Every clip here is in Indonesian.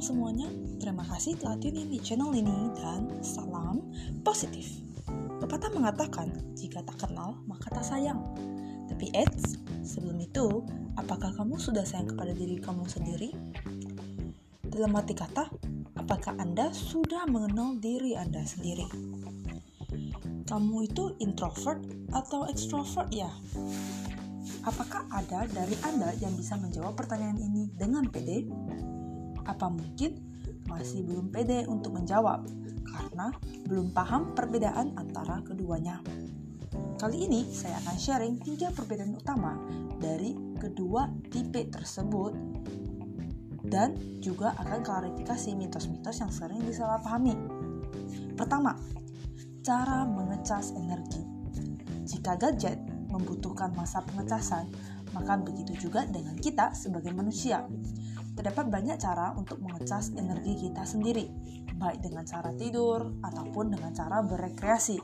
Semuanya, terima kasih telah tune di channel ini dan salam positif. Pepatah mengatakan, jika tak kenal maka tak sayang. Tapi eits, sebelum itu, apakah kamu sudah sayang kepada diri kamu sendiri? Dalam arti kata, apakah Anda sudah mengenal diri Anda sendiri? Kamu itu introvert atau extrovert ya? Apakah ada dari Anda yang bisa menjawab pertanyaan ini dengan pede? Apa mungkin masih belum pede untuk menjawab karena belum paham perbedaan antara keduanya? Kali ini saya akan sharing tiga perbedaan utama dari kedua tipe tersebut dan juga akan klarifikasi mitos-mitos yang sering disalahpahami. Pertama, cara mengecas energi. Jika gadget membutuhkan masa pengecasan, maka begitu juga dengan kita sebagai manusia. Terdapat banyak cara untuk mengecas energi kita sendiri, baik dengan cara tidur ataupun dengan cara berekreasi.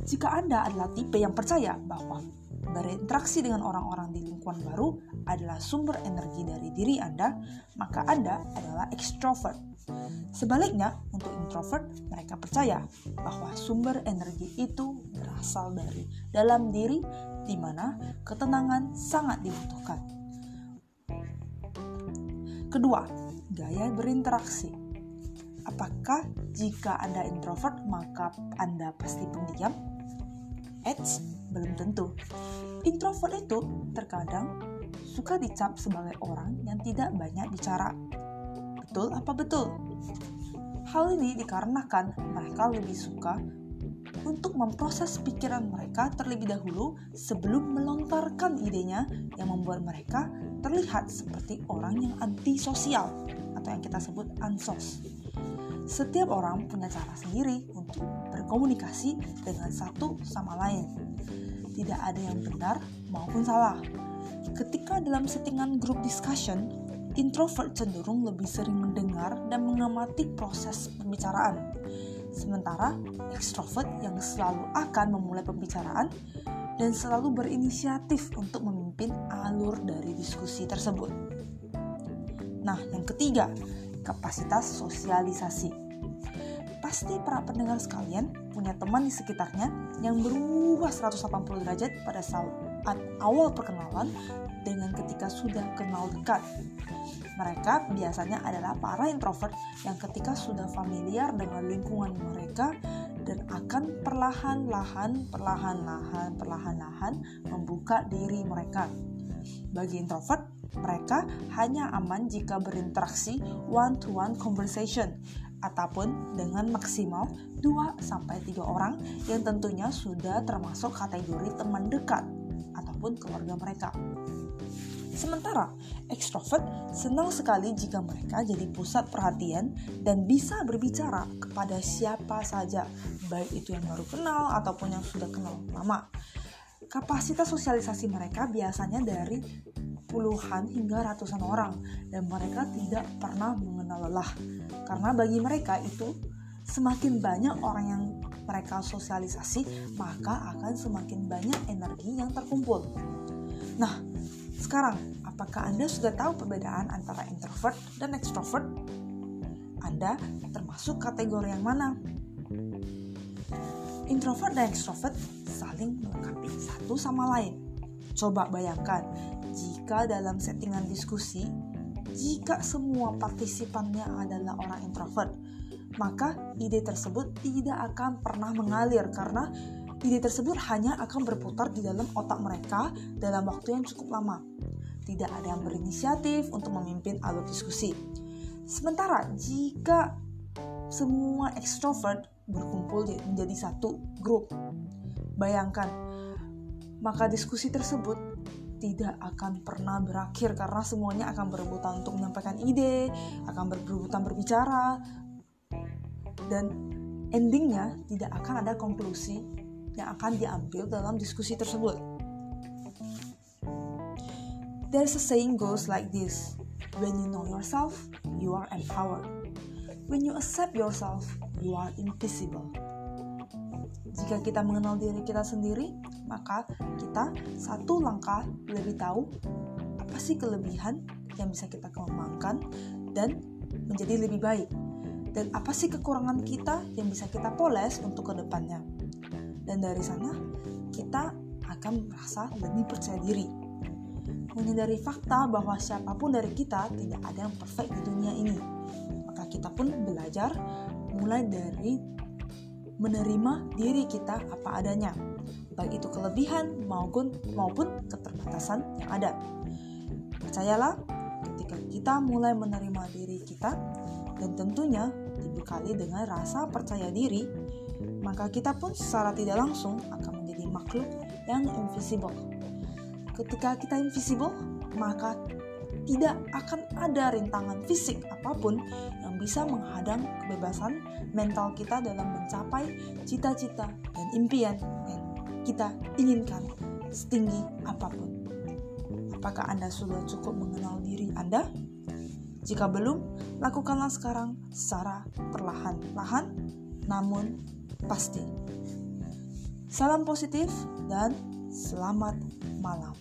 Jika Anda adalah tipe yang percaya bahwa berinteraksi dengan orang-orang di lingkungan baru adalah sumber energi dari diri Anda, maka Anda adalah extrovert. Sebaliknya, untuk introvert, mereka percaya bahwa sumber energi itu berasal dari dalam diri, di mana ketenangan sangat dibutuhkan. Kedua, gaya berinteraksi. Apakah jika Anda introvert maka Anda pasti pendiam? Eits, belum tentu. Introvert itu terkadang suka dicap sebagai orang yang tidak banyak bicara. Betul apa betul? Hal ini dikarenakan mereka lebih suka untuk memproses pikiran mereka terlebih dahulu sebelum melontarkan idenya yang membuat mereka terlihat seperti orang yang antisosial atau yang kita sebut ansos. Setiap orang punya cara sendiri untuk berkomunikasi dengan satu sama lain. Tidak ada yang benar maupun salah. Ketika dalam settingan group discussion, introvert cenderung lebih sering mendengar dan mengamati proses pembicaraan. Sementara extrovert yang selalu akan memulai pembicaraan dan selalu berinisiatif untuk memimpin alur dari diskusi tersebut. Nah, yang ketiga, kapasitas sosialisasi. Pasti para pendengar sekalian punya teman di sekitarnya yang berubah 180 derajat pada saat awal perkenalan dengan ketika sudah kenal dekat. Mereka biasanya adalah para introvert yang ketika sudah familiar dengan lingkungan mereka dan akan perlahan-lahan, perlahan-lahan, perlahan-lahan membuka diri mereka. Bagi introvert, mereka hanya aman jika berinteraksi one-to-one conversation ataupun dengan maksimal 2-3 orang yang tentunya sudah termasuk kategori teman dekat ataupun keluarga mereka. Sementara ekstrovert senang sekali jika mereka jadi pusat perhatian dan bisa berbicara kepada siapa saja, baik itu yang baru kenal ataupun yang sudah kenal lama. Kapasitas sosialisasi mereka biasanya dari puluhan hingga ratusan orang dan mereka tidak pernah mengenal lelah. Karena bagi mereka itu semakin banyak orang yang mereka sosialisasi, maka akan semakin banyak energi yang terkumpul. Nah, sekarang, apakah Anda sudah tahu perbedaan antara introvert dan extrovert? Anda termasuk kategori yang mana? Introvert dan extrovert saling melengkapi satu sama lain. Coba bayangkan, jika dalam settingan diskusi, jika semua partisipannya adalah orang introvert, maka ide tersebut tidak akan pernah mengalir karena ide tersebut hanya akan berputar di dalam otak mereka dalam waktu yang cukup lama. Tidak ada yang berinisiatif untuk memimpin alur diskusi. Sementara jika semua ekstrovert berkumpul menjadi satu grup, bayangkan, maka diskusi tersebut tidak akan pernah berakhir karena semuanya akan berebutan untuk menyampaikan ide, akan berebutan berbicara, dan endingnya tidak akan ada konklusi yang akan diambil dalam diskusi tersebut. There's a saying goes like this. When you know yourself, you are empowered. When you accept yourself, you are invisible. Jika kita mengenal diri kita sendiri, maka kita satu langkah lebih tahu apa sih kelebihan yang bisa kita kembangkan dan menjadi lebih baik. Dan apa sih kekurangan kita yang bisa kita poles untuk ke depannya. Dan dari sana kita akan merasa lebih percaya diri. Menyadari fakta bahwa siapa pun dari kita tidak ada yang perfect di dunia ini. Maka kita pun belajar mulai dari menerima diri kita apa adanya, baik itu kelebihan maupun maupun keterbatasan yang ada. Percayalah, ketika kita mulai menerima diri kita dan tentunya dibekali dengan rasa percaya diri, maka kita pun secara tidak langsung akan menjadi makhluk yang invisible. Ketika kita invisible, maka tidak akan ada rintangan fisik apa pun yang bisa menghadang kebebasan mental kita dalam mencapai cita-cita dan impian yang kita inginkan setinggi apa pun. Apakah Anda sudah cukup mengenal diri Anda? Jika belum, lakukanlah sekarang secara perlahan-lahan, namun pasti. Salam positif dan selamat malam.